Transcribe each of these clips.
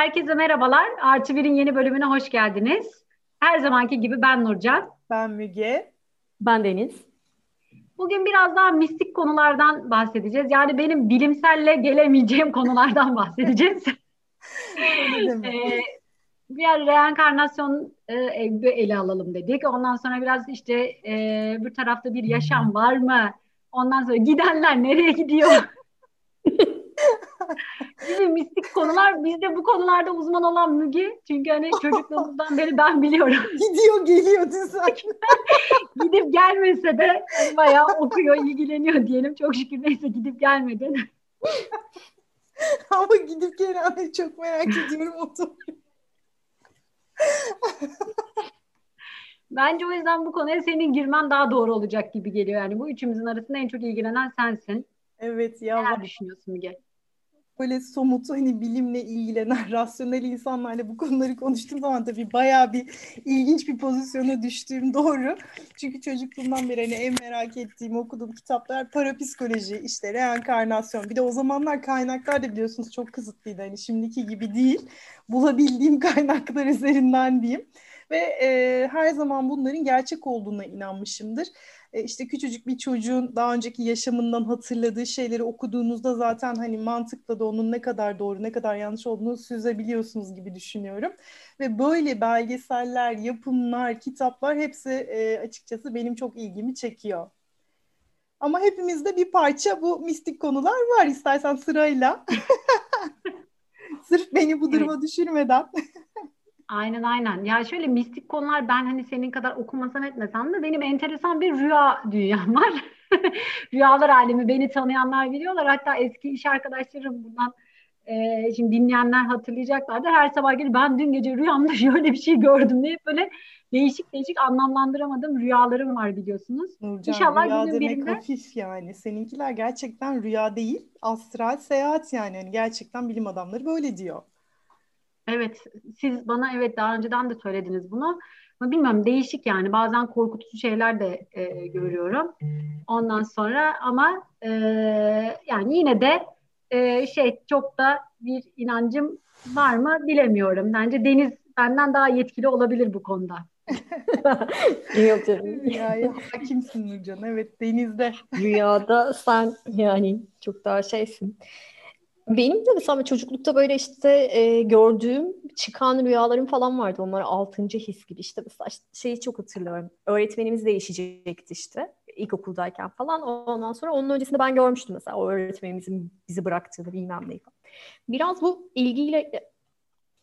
Herkese merhabalar. Artı Bir'in yeni bölümüne hoş geldiniz. Her zamanki gibi ben Nurcan. Ben Müge. Ben Deniz. Bugün biraz daha mistik konulardan bahsedeceğiz. Yani benim bilimselle gelemeyeceğim konulardan bahsedeceğiz. ee, bir reenkarnasyon e, ele alalım dedik. Ondan sonra biraz işte e, bir tarafta bir yaşam var mı? Ondan sonra gidenler nereye gidiyor? Gibi mistik konular. Bizde bu konularda uzman olan Müge. Çünkü hani çocukluğumuzdan beri ben biliyorum. Gidiyor geliyor sen. gidip gelmese de hani bayağı okuyor, ilgileniyor diyelim. Çok şükür neyse gidip gelmedin. Ama gidip gelenleri çok merak ediyorum o Bence o yüzden bu konuya senin girmen daha doğru olacak gibi geliyor. Yani bu üçümüzün arasında en çok ilgilenen sensin. Evet ya. Neler düşünüyorsun Müge? Böyle somut hani bilimle ilgilenen rasyonel insanlarla bu konuları konuştuğum zaman tabii bayağı bir ilginç bir pozisyona düştüğüm doğru. Çünkü çocukluğumdan beri hani en merak ettiğim okuduğum kitaplar parapsikoloji, işte reenkarnasyon. Bir de o zamanlar kaynaklar da biliyorsunuz çok kısıtlıydı. Hani şimdiki gibi değil. Bulabildiğim kaynaklar üzerinden diyeyim. Ve e, her zaman bunların gerçek olduğuna inanmışımdır. E, işte küçücük bir çocuğun daha önceki yaşamından hatırladığı şeyleri okuduğunuzda zaten hani mantıkla da onun ne kadar doğru ne kadar yanlış olduğunu süzebiliyorsunuz gibi düşünüyorum. Ve böyle belgeseller, yapımlar, kitaplar hepsi e, açıkçası benim çok ilgimi çekiyor. Ama hepimizde bir parça bu mistik konular var istersen sırayla. Sırf beni bu duruma evet. düşürmeden. Aynen aynen. Ya şöyle mistik konular ben hani senin kadar okumasam etmesem de benim enteresan bir rüya dünyam var. Rüyalar alemi beni tanıyanlar biliyorlar. Hatta eski iş arkadaşlarım bundan e, şimdi dinleyenler hatırlayacaklardır. Her sabah gelip ben dün gece rüyamda şöyle bir şey gördüm diye böyle değişik değişik anlamlandıramadığım rüyalarım var biliyorsunuz. Nurcan, İnşallah rüya demek birinde... hafif yani. Seninkiler gerçekten rüya değil, astral seyahat yani. yani. Gerçekten bilim adamları böyle diyor. Evet, siz bana evet daha önceden de söylediniz bunu. Ama bilmiyorum değişik yani bazen korkutucu şeyler de e, görüyorum. Ondan sonra ama e, yani yine de e, şey çok da bir inancım var mı bilemiyorum. Bence Deniz benden daha yetkili olabilir bu konuda. Yok canım. Rüyaya hakimsin Nurcan. Evet denizde. Rüyada sen yani çok daha şeysin. Benim de mesela çocuklukta böyle işte e, gördüğüm çıkan rüyalarım falan vardı. Onlar altıncı his gibi işte mesela şeyi çok hatırlıyorum. Öğretmenimiz değişecekti işte ilkokuldayken falan. Ondan sonra onun öncesinde ben görmüştüm mesela o öğretmenimizin bizi bıraktığını bilmem neyi falan. Biraz bu ilgiyle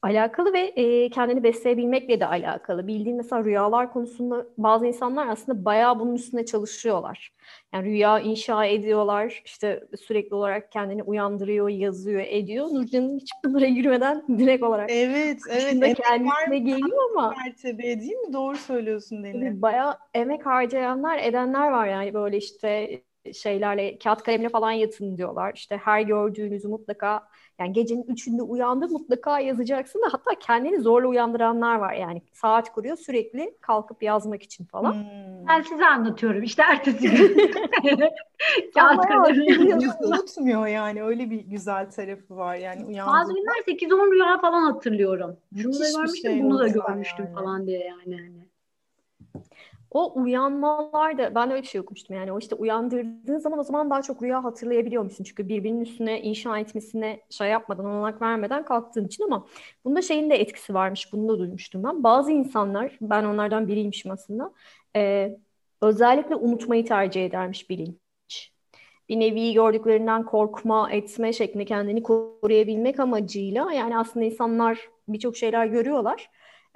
alakalı ve e, kendini besleyebilmekle de alakalı. Bildiğin mesela rüyalar konusunda bazı insanlar aslında bayağı bunun üstüne çalışıyorlar. Yani rüya inşa ediyorlar, işte sürekli olarak kendini uyandırıyor, yazıyor, ediyor. Nurcan'ın hiç bunlara girmeden direkt olarak evet, evet, kendisine geliyor ama mertebe değil mi? Doğru söylüyorsun Deni. Bayağı emek harcayanlar, edenler var yani böyle işte şeylerle kağıt kalemle falan yatın diyorlar. İşte her gördüğünüzü mutlaka yani gecenin üçünde uyandı mutlaka yazacaksın da hatta kendini zorla uyandıranlar var yani saat kuruyor sürekli kalkıp yazmak için falan. Hmm. Ben size anlatıyorum işte ertesi gün. Kağıt unutmuyor yani öyle bir güzel tarafı var yani uyandı. Bazı günler 8-10 rüya falan hatırlıyorum. Şunu da görmüştüm şey bunu da görmüştüm yani. falan diye yani. Hani. O uyanmalar da ben öyle bir şey okumuştum yani o işte uyandırdığın zaman o zaman daha çok rüya hatırlayabiliyor musun? Çünkü birbirinin üstüne inşa etmesine şey yapmadan olanak vermeden kalktığın için ama bunda şeyin de etkisi varmış bunu da duymuştum ben. Bazı insanlar ben onlardan biriymişim aslında e, özellikle unutmayı tercih edermiş bilinç. Bir nevi gördüklerinden korkma, etme şeklinde kendini koruyabilmek amacıyla yani aslında insanlar birçok şeyler görüyorlar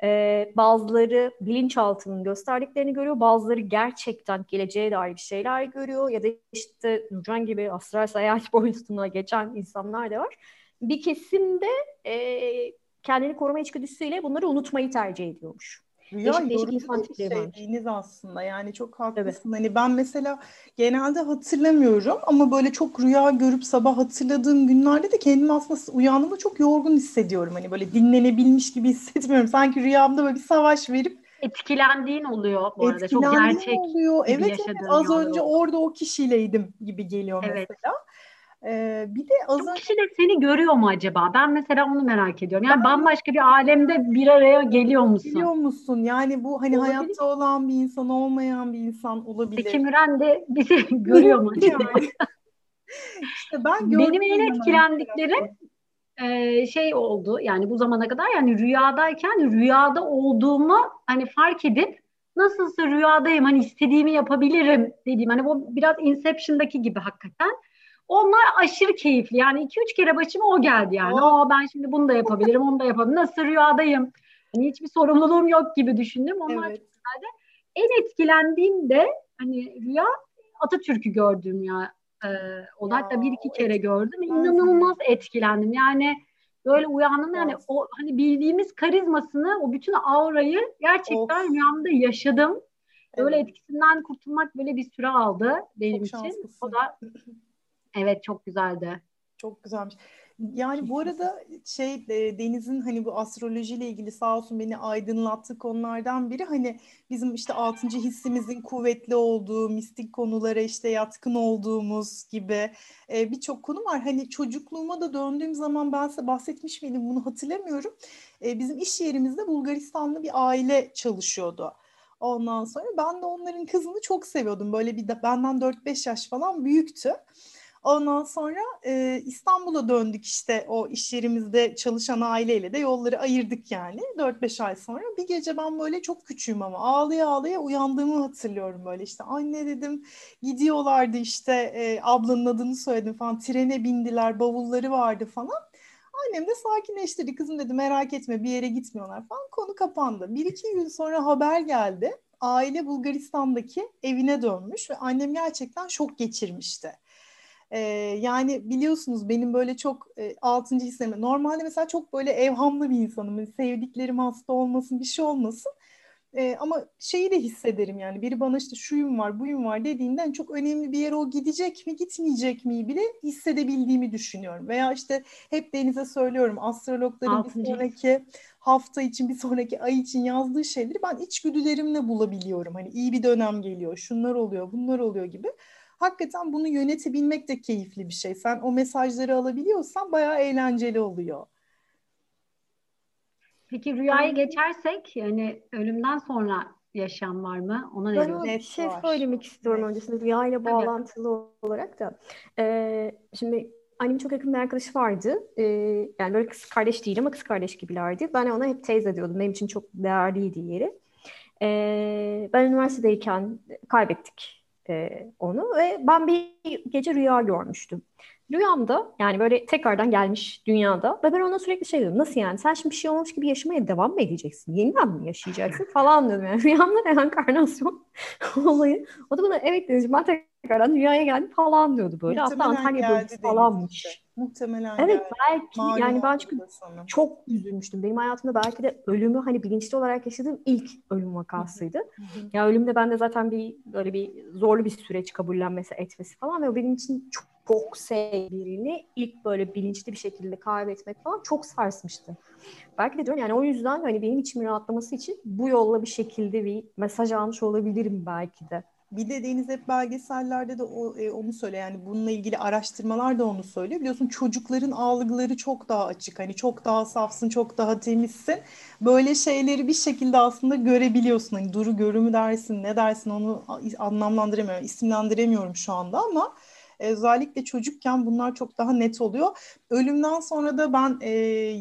ee, bazıları bilinçaltının gösterdiklerini görüyor, bazıları gerçekten geleceğe dair bir şeyler görüyor ya da işte Nurcan gibi astral seyahat boyutuna geçen insanlar da var. Bir kesimde e, kendini koruma içgüdüsüyle bunları unutmayı tercih ediyormuş. Rüya bir şey aslında yani çok haklısın. Evet. Hani ben mesela genelde hatırlamıyorum ama böyle çok rüya görüp sabah hatırladığım günlerde de kendimi aslında uyandığımda çok yorgun hissediyorum. Hani böyle dinlenebilmiş gibi hissetmiyorum. Sanki rüyamda böyle bir savaş verip etkilendiğin oluyor bu arada. Çok gerçek oluyor. Evet, evet az oluyor. önce orada o kişiyleydim gibi geliyor evet. mesela. Ee, bir de az önce kişi de seni görüyor mu acaba? Ben mesela onu merak ediyorum. Yani bambaşka bir alemde bir araya geliyor musun? biliyor musun? Yani bu hani Olabilir. hayatta olan bir insan olmayan bir insan olabilir. Zeki Müren de bizi görüyor mu acaba? İşte ben Benim en etkilendiklerim e, şey oldu yani bu zamana kadar yani rüyadayken rüyada olduğumu hani fark edip nasılsa rüyadayım hani istediğimi yapabilirim dediğim hani bu biraz Inception'daki gibi hakikaten. Onlar aşırı keyifli yani iki üç kere başıma o geldi yani. Aa ben şimdi bunu da yapabilirim onu da yapabilirim. Nasıl rüyadayım? Hani hiçbir sorumluluğum yok gibi düşündüm. Onlar Evet. en etkilendiğim de hani rüya Atatürk'ü gördüm ya. Ee, o da hatta bir iki kere gördüm. İnanılmaz etkilendim. Yani böyle uyandım yani o hani bildiğimiz karizmasını, o bütün aurayı gerçekten Of. rüyamda yaşadım. Böyle Evet. etkisinden kurtulmak böyle bir süre aldı benim Çok için. şanslısın. O da evet çok güzeldi. Çok güzelmiş. Yani bu arada şey e, Deniz'in hani bu astrolojiyle ilgili sağ olsun beni aydınlattığı konulardan biri hani bizim işte altıncı hissimizin kuvvetli olduğu, mistik konulara işte yatkın olduğumuz gibi e, birçok konu var. Hani çocukluğuma da döndüğüm zaman ben size bahsetmiş miydim bunu hatırlamıyorum. E, bizim iş yerimizde Bulgaristanlı bir aile çalışıyordu. Ondan sonra ben de onların kızını çok seviyordum. Böyle bir de benden 4-5 yaş falan büyüktü. Ondan sonra e, İstanbul'a döndük işte o iş yerimizde çalışan aileyle de yolları ayırdık yani 4-5 ay sonra. Bir gece ben böyle çok küçüğüm ama ağlaya ağlaya uyandığımı hatırlıyorum böyle işte anne dedim gidiyorlardı işte e, ablanın adını söyledim falan trene bindiler bavulları vardı falan. Annem de sakinleştirdi kızım dedi merak etme bir yere gitmiyorlar falan konu kapandı. Bir iki gün sonra haber geldi aile Bulgaristan'daki evine dönmüş ve annem gerçekten şok geçirmişti. Ee, yani biliyorsunuz benim böyle çok e, altıncı hisseme normalde mesela çok böyle evhamlı bir insanım. Yani sevdiklerim hasta olmasın bir şey olmasın. Ee, ama şeyi de hissederim yani biri bana işte şuyum var buyum var dediğinden çok önemli bir yere o gidecek mi gitmeyecek mi bile hissedebildiğimi düşünüyorum. Veya işte hep Deniz'e söylüyorum astrologların bir Altıncı sonraki hafta için bir sonraki ay için yazdığı şeyleri ben içgüdülerimle bulabiliyorum. Hani iyi bir dönem geliyor şunlar oluyor bunlar oluyor gibi hakikaten bunu yönetebilmek de keyifli bir şey. Sen o mesajları alabiliyorsan bayağı eğlenceli oluyor. Peki rüyayı geçersek yani ölümden sonra yaşam var mı? Ona ne Ben diyorsun? bir Net şey var. söylemek istiyorum Net. öncesinde rüya ile Tabii. bağlantılı olarak da. Ee, şimdi annemin çok yakın bir arkadaşı vardı. Ee, yani böyle kız kardeş değil ama kız kardeş gibilerdi. Ben ona hep teyze diyordum. Benim için çok değerliydi yeri. Ee, ben üniversitedeyken kaybettik e, onu ve ben bir gece rüya görmüştüm. Rüyamda yani böyle tekrardan gelmiş dünyada ve ben ona sürekli şey diyordum. Nasıl yani? Sen şimdi bir şey olmuş gibi yaşamaya devam mı edeceksin? Yeniden mi yaşayacaksın falan diyordum. Yani rüyamda reenkarnasyon olayı. O da bana evet Denizciğim ben tekrardan dünyaya geldim falan diyordu böyle. Hatta Antalya bölgesi falanmış. işte. Muhtemelen Evet geldi. belki Malum yani ben çünkü sana. çok üzülmüştüm. Benim hayatımda belki de ölümü hani bilinçli olarak yaşadığım ilk ölüm vakasıydı. Hı hı. Ya ölümde bende zaten bir böyle bir zorlu bir süreç kabullenmesi etmesi falan ve o benim için çok, çok sevdiğim birini ilk böyle bilinçli bir şekilde kaybetmek falan çok sarsmıştı. Belki de diyorum yani o yüzden hani benim içimin rahatlaması için bu yolla bir şekilde bir mesaj almış olabilirim belki de. Bir de Deniz hep belgesellerde de o, e, onu söyle yani bununla ilgili araştırmalar da onu söylüyor. Biliyorsun çocukların algıları çok daha açık. Hani çok daha safsın, çok daha temizsin. Böyle şeyleri bir şekilde aslında görebiliyorsun. Hani duru görümü dersin, ne dersin onu anlamlandıramıyorum, isimlendiremiyorum şu anda ama özellikle çocukken bunlar çok daha net oluyor. Ölümden sonra da ben e,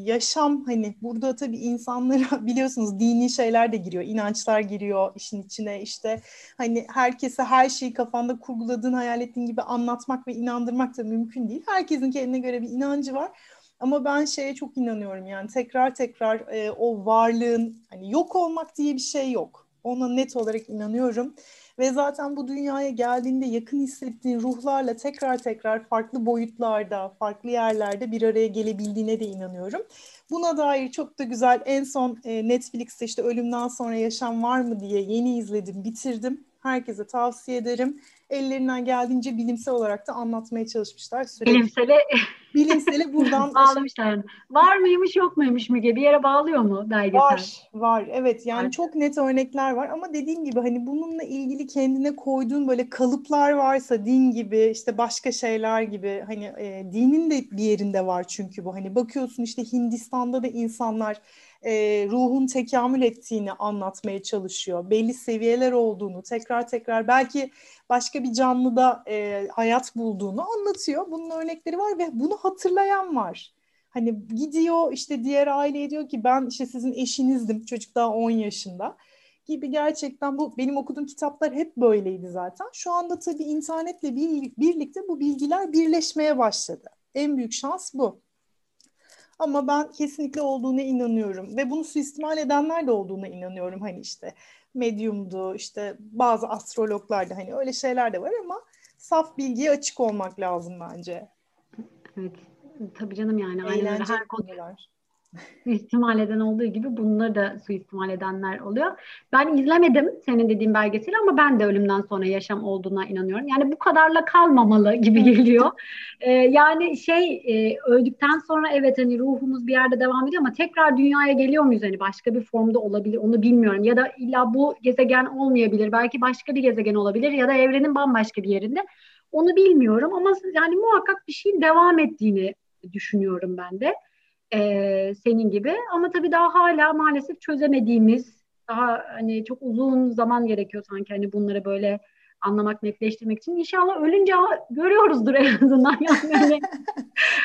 yaşam hani burada tabii insanlara biliyorsunuz dini şeyler de giriyor, inançlar giriyor işin içine işte hani herkese her şeyi kafanda kurguladığın, hayal ettiğin gibi anlatmak ve inandırmak da mümkün değil. Herkesin kendine göre bir inancı var. Ama ben şeye çok inanıyorum yani tekrar tekrar e, o varlığın hani yok olmak diye bir şey yok. Ona net olarak inanıyorum. Ve zaten bu dünyaya geldiğinde yakın hissettiğin ruhlarla tekrar tekrar farklı boyutlarda, farklı yerlerde bir araya gelebildiğine de inanıyorum. Buna dair çok da güzel en son e, Netflix'te işte Ölümden Sonra Yaşam Var mı diye yeni izledim, bitirdim. Herkese tavsiye ederim. Ellerinden geldiğince bilimsel olarak da anlatmaya çalışmışlar. Sürekli. Bilimsele Bilimsele buradan bağlamışlar. Var mıymış yok muymuş Müge? Bir yere bağlıyor mu belgesel? Var, var. Evet yani Var. çok net örnekler var ama dediğim gibi hani bununla ilgili kendine koyduğun böyle kalıplar varsa din gibi işte başka şeyler gibi hani e, dinin de bir yerinde var çünkü bu. Hani bakıyorsun işte Hindistan'da da insanlar e, ruhun tekamül ettiğini anlatmaya çalışıyor. Belli seviyeler olduğunu tekrar tekrar belki başka bir canlıda e, hayat bulduğunu anlatıyor. Bunun örnekleri var ve bunu hatırlayan var. Hani gidiyor işte diğer aileye diyor ki ben işte sizin eşinizdim çocuk daha 10 yaşında gibi gerçekten bu benim okuduğum kitaplar hep böyleydi zaten. Şu anda tabii internetle bir, birlikte bu bilgiler birleşmeye başladı. En büyük şans bu. Ama ben kesinlikle olduğuna inanıyorum ve bunu suistimal edenler de olduğuna inanıyorum. Hani işte medyumdu, işte bazı astrologlar da hani öyle şeyler de var ama saf bilgiye açık olmak lazım bence. Evet. Tabii canım yani. Eğlenceli Her konu konular. Suistimal eden olduğu gibi bunları da suistimal edenler oluyor. Ben izlemedim senin dediğin belgeseli ama ben de ölümden sonra yaşam olduğuna inanıyorum. Yani bu kadarla kalmamalı gibi geliyor. Ee, yani şey e, öldükten sonra evet hani ruhumuz bir yerde devam ediyor ama tekrar dünyaya geliyor muyuz hani başka bir formda olabilir onu bilmiyorum. Ya da illa bu gezegen olmayabilir. Belki başka bir gezegen olabilir ya da evrenin bambaşka bir yerinde. Onu bilmiyorum ama yani muhakkak bir şeyin devam ettiğini düşünüyorum ben de e, senin gibi. Ama tabii daha hala maalesef çözemediğimiz, daha hani çok uzun zaman gerekiyor sanki hani bunları böyle anlamak, netleştirmek için. İnşallah ölünce görüyoruzdur en azından. Yani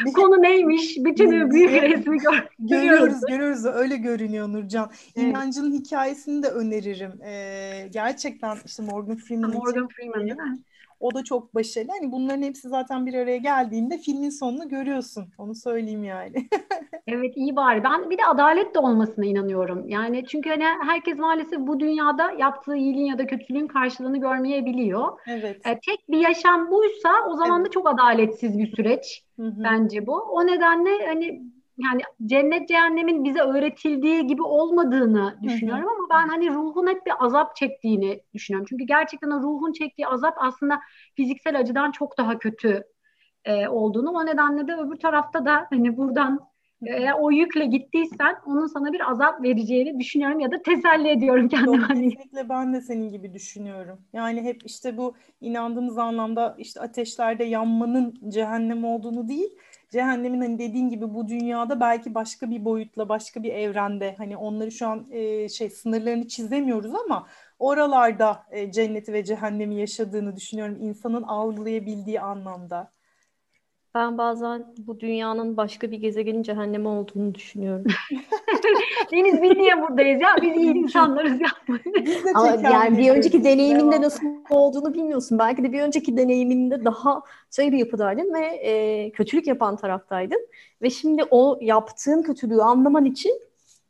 hani konu neymiş, bütün büyük resmi gör, görüyoruz. Görüyoruz, öyle görünüyor Nurcan. Evet. Hikayesini de öneririm. Ee, gerçekten işte Morgan Freeman Morgan Freeman değil mi? O da çok başarılı. Hani bunların hepsi zaten bir araya geldiğinde filmin sonunu görüyorsun. Onu söyleyeyim yani. evet iyi bari. Ben bir de adalet de olmasına inanıyorum. Yani çünkü hani herkes maalesef bu dünyada yaptığı iyiliğin ya da kötülüğün karşılığını görmeyebiliyor. Evet. E, tek bir yaşam buysa o zaman evet. da çok adaletsiz bir süreç Hı-hı. bence bu. O nedenle hani yani cennet cehennemin bize öğretildiği gibi olmadığını düşünüyorum ama ben hani ruhun hep bir azap çektiğini düşünüyorum. Çünkü gerçekten o ruhun çektiği azap aslında fiziksel açıdan çok daha kötü e, olduğunu. O nedenle de öbür tarafta da hani buradan eğer o yükle gittiysen onun sana bir azap vereceğini düşünüyorum ya da teselli ediyorum kendime. Hani kesinlikle ben de senin gibi düşünüyorum. Yani hep işte bu inandığımız anlamda işte ateşlerde yanmanın cehennem olduğunu değil, cehennemin hani dediğin gibi bu dünyada belki başka bir boyutla başka bir evrende hani onları şu an e, şey sınırlarını çizemiyoruz ama oralarda e, cenneti ve cehennemi yaşadığını düşünüyorum insanın algılayabildiği anlamda. Ben bazen bu dünyanın başka bir gezegenin cehennemi olduğunu düşünüyorum. Deniz biz niye buradayız ya? Biz iyi insanlarız ya. Ama yani bir önceki deneyiminde nasıl olduğunu bilmiyorsun. Belki de bir önceki deneyiminde daha şey bir yapıdaydın ve e, kötülük yapan taraftaydın. Ve şimdi o yaptığın kötülüğü anlaman için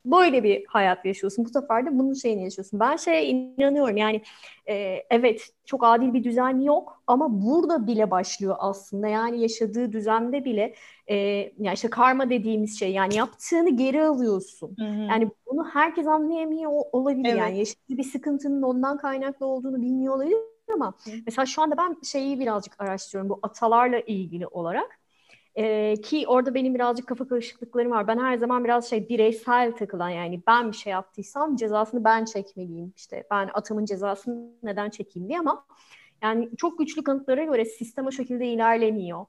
böyle bir hayat yaşıyorsun. Bu sefer de bunun şeyini yaşıyorsun. Ben şeye inanıyorum yani e, evet çok adil bir düzen yok ama burada bile başlıyor aslında. Yani yaşadığı düzende bile e, yani işte karma dediğimiz şey yani yaptığını geri alıyorsun. Hı hı. Yani bunu herkes anlayamıyor olabilir. Evet. Yani yaşadığı bir sıkıntının ondan kaynaklı olduğunu bilmiyor olabilir ama hı. mesela şu anda ben şeyi birazcık araştırıyorum bu atalarla ilgili olarak. Ee, ki orada benim birazcık kafa karışıklıklarım var. Ben her zaman biraz şey bireysel takılan yani ben bir şey yaptıysam cezasını ben çekmeliyim. İşte ben atımın cezasını neden çekeyim diye ama yani çok güçlü kanıtlara göre sistem o şekilde ilerlemiyor.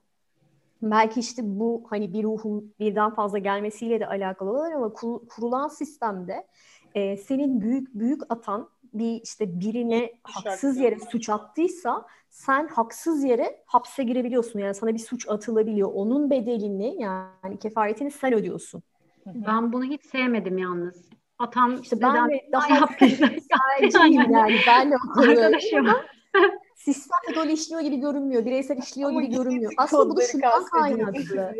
Belki işte bu hani bir ruhun birden fazla gelmesiyle de alakalı olabilir ama kurulan sistemde e, senin büyük büyük atan bir işte birine haksız yere suç attıysa sen haksız yere hapse girebiliyorsun. Yani sana bir suç atılabiliyor. Onun bedelini yani kefaretini sen ödüyorsun. Ben bunu hiç sevmedim yalnız. Atan işte ben de daha yaptıysa yani ben de Arkadaşım. Sistem böyle işliyor gibi görünmüyor. Bireysel işliyor Ama gibi görünmüyor. Aslında bu da şundan kaynaklı.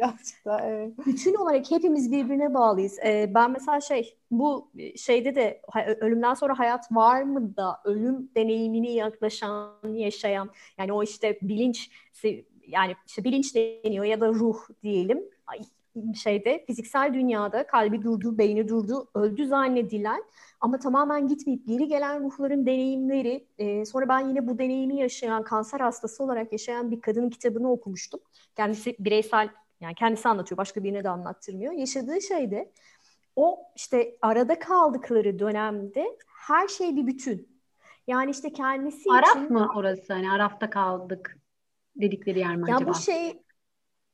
evet. Bütün olarak hepimiz birbirine bağlıyız. Ee, ben mesela şey bu şeyde de ölümden sonra hayat var mı da ölüm deneyimini yaklaşan, yaşayan yani o işte bilinç yani işte bilinç deniyor ya da ruh diyelim şeyde fiziksel dünyada kalbi durdu, beyni durdu, öldü zannedilen ama tamamen gitmeyip geri gelen ruhların deneyimleri. E, sonra ben yine bu deneyimi yaşayan, kanser hastası olarak yaşayan bir kadının kitabını okumuştum. Kendisi bireysel, yani kendisi anlatıyor, başka birine de anlattırmıyor. Yaşadığı şey de o işte arada kaldıkları dönemde her şey bir bütün. Yani işte kendisi Araf için... mı orası? Hani Araf'ta kaldık dedikleri yer mi ya acaba? bu şey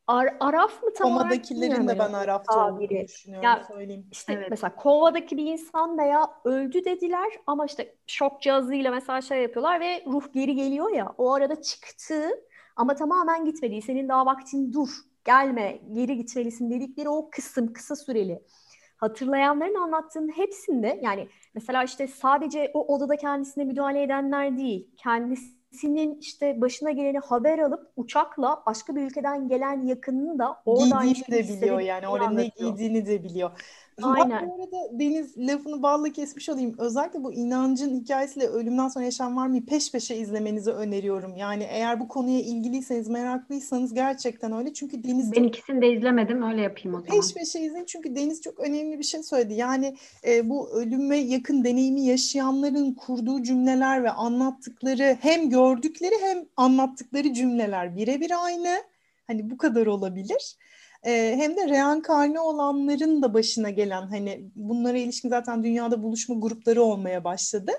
Ar- Araf mı tam olarak Komadakilerin de ben Araf'ta olduğunu tabiri. düşünüyorum Ya, söyleyeyim. İşte Evet. mesela kovadaki bir insan veya öldü dediler ama işte şok cihazıyla mesela şey yapıyorlar ve ruh geri geliyor ya o arada çıktı ama tamamen gitmedi. Senin daha vaktin dur gelme geri gitmelisin dedikleri o kısım kısa süreli. Hatırlayanların anlattığının hepsinde yani mesela işte sadece o odada kendisine müdahale edenler değil kendisinin işte başına geleni haber alıp uçakla başka bir ülkeden gelen yakınını da orada aynı Giydiğini de biliyor yani. Orada ne giydiğini de biliyor. Aynen. Bu arada Deniz lafını balla kesmiş olayım. Özellikle bu inancın hikayesiyle ölümden sonra yaşam var mı peş peşe izlemenizi öneriyorum. Yani eğer bu konuya ilgiliyseniz, meraklıysanız gerçekten öyle. Çünkü Deniz Ben ikisini de izlemedim. Öyle yapayım o zaman. Peş peşe izleyin çünkü Deniz çok önemli bir şey söyledi. Yani e, bu ölüme yakın deneyimi yaşayanların kurduğu cümleler ve anlattıkları hem gördükleri hem anlattıkları cümleler birebir aynı. Hani bu kadar olabilir. E, hem de reenkarne olanların da başına gelen hani bunlara ilişkin zaten dünyada buluşma grupları olmaya başladı.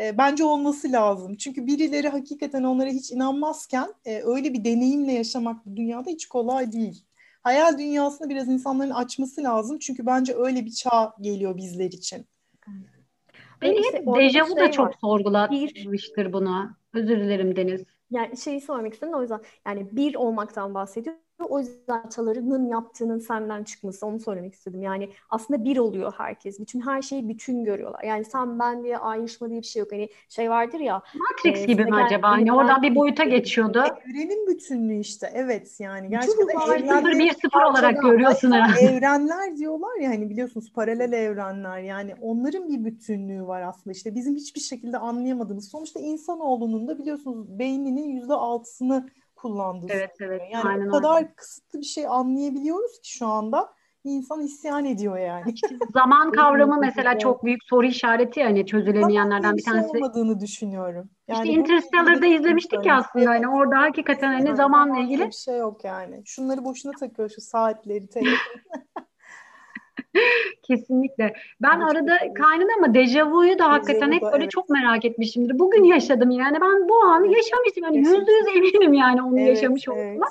E, bence olması lazım. Çünkü birileri hakikaten onlara hiç inanmazken e, öyle bir deneyimle yaşamak bu dünyada hiç kolay değil hayal dünyasını biraz insanların açması lazım. Çünkü bence öyle bir çağ geliyor bizler için. Beni İşte hep dejavu da şey çok var. sorgulatmıştır bunu. Özür dilerim Deniz. Yani şeyi sormak istedim o yüzden yani bir olmaktan bahsediyor. O yüzden atalarının yaptığının senden çıkması onu söylemek istedim. Yani aslında bir oluyor herkes. Bütün her şeyi bütün görüyorlar. Yani sen ben diye ayrışma diye bir şey yok. Hani şey vardır ya Matrix Ee, gibi mi acaba? Hani oradan bir boyuta geçiyordu. Evrenin bütünlüğü işte. Evet yani gerçekten bir sıfır olarak görüyorsun herhalde. evrenler diyorlar ya hani biliyorsunuz paralel evrenler yani onların bir bütünlüğü var aslında işte bizim hiçbir şekilde anlayamadığımız sonuçta insanoğlunun da biliyorsunuz beyninin yüzde altısını kullandığı Evet söyleniyor. evet. Yani Aynen o kadar öyle. kısıtlı bir şey anlayabiliyoruz ki şu anda insan isyan ediyor yani. Zaman kavramı mesela çok büyük soru işareti yani çözülemeyenlerden bir şey tanesi. olmadığını düşünüyorum. İşte Yani bununla Interstellar'da izlemiştik ya aslında hani orada hakikaten hani zamanla zamanla ilgili bir şey yok yani. Şunları boşuna takıyor şu saatleri, telefonu. kesinlikle. Ben Evet, arada kaynadı ama dejavuyu da hakikaten hep böyle evet. çok merak etmişimdir. Bugün yaşadım yani ben bu anı Evet. yaşamışım. Yani yüzde yüz eminim yani onu Evet, yaşamış evet. olduğuma.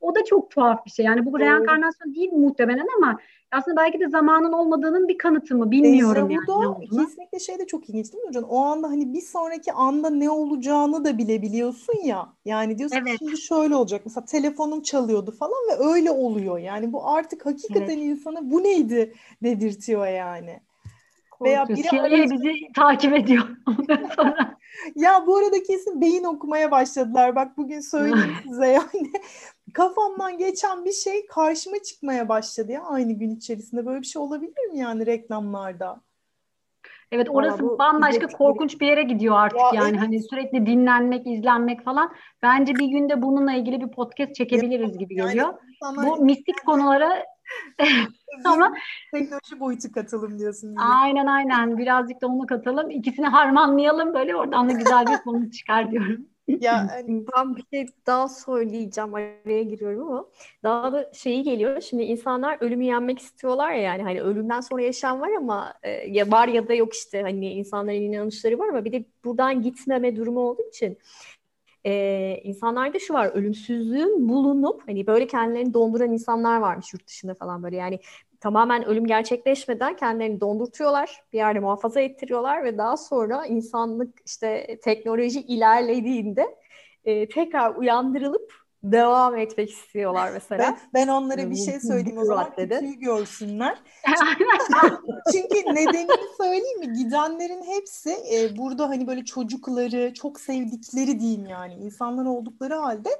O da çok tuhaf bir şey. Yani bu reenkarnasyon değil muhtemelen ama aslında belki de zamanın olmadığının bir kanıtı mı bilmiyorum yani ne Dejavuda olduğunu. kesinlikle şey de çok ilginç değil mi hocam? O anda hani bir sonraki anda ne olacağını da bilebiliyorsun ya. Yani diyorsun Evet. şimdi şöyle olacak. Mesela telefonum çalıyordu falan ve öyle oluyor. Yani bu artık hakikaten Evet. insana bu neydi dedirtiyor yani. Veya biri CIA aracı- bizi takip ediyor ondan sonra. Ya bu arada kesin beyin okumaya başladılar. Bak bugün söyleyeyim size yani. Kafamdan geçen bir şey karşıma çıkmaya başladı ya aynı gün içerisinde. Böyle bir şey olabilir mi yani reklamlarda? Evet orası bu bambaşka izlettikleri- korkunç bir yere gidiyor artık Ya yani evet. hani sürekli dinlenmek, izlenmek falan. Bence bir günde bununla ilgili bir podcast çekebiliriz gibi Yani geliyor. insanlar Bu mistik konulara ama teknoloji boyutu katılım diyorsun. bize. aynen aynen birazcık da onu katalım. İkisini harmanlayalım böyle oradan da güzel bir konu çıkar diyorum. Ya hani Ben bir şey daha söyleyeceğim araya giriyorum ama daha da şeyi geliyor. Şimdi insanlar ölümü yenmek istiyorlar ya yani hani ölümden sonra yaşam var ama e, ya var ya da yok işte hani insanların inanışları var ama bir de buradan gitmeme durumu olduğu için e, insanlarda şu var ölümsüzlüğün bulunup hani böyle kendilerini donduran insanlar varmış yurt dışında falan böyle yani tamamen ölüm gerçekleşmeden kendilerini dondurtuyorlar bir yerde muhafaza ettiriyorlar ve daha sonra insanlık işte teknoloji ilerlediğinde e, tekrar uyandırılıp devam etmek istiyorlar mesela. ben, ben onlara bir şey söyleyeyim o zaman kötüyü görsünler. Çünkü nedenini söyleyeyim mi? Gidenlerin hepsi e, burada hani böyle çocukları, çok sevdikleri diyeyim yani insanlar oldukları halde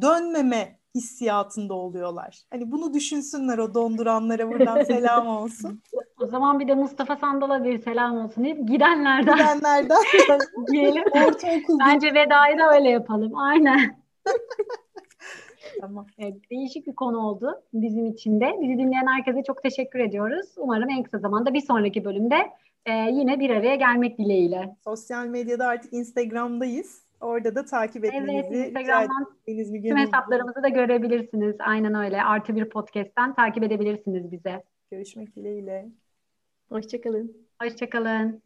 dönmeme hissiyatında oluyorlar. Hani bunu düşünsünler o donduranlara buradan selam olsun. O zaman bir de Mustafa Sandal'a bir selam olsun deyip gidenlerden Gidenlerden diyelim. ortaokul Bence vedayı da öyle yapalım. Aynen. Tamam. Evet, değişik bir konu oldu bizim için de. Bizi dinleyen herkese çok teşekkür ediyoruz. Umarım en kısa zamanda bir sonraki bölümde e, yine bir araya gelmek dileğiyle. Sosyal medyada artık Instagram'dayız. Orada da takip etmenizi Evet, Instagram'dan tüm hesaplarımızı da görebilirsiniz. Aynen öyle. Artı bir podcast'ten takip edebilirsiniz bize. görüşmek dileğiyle. Hoşçakalın. Hoşçakalın.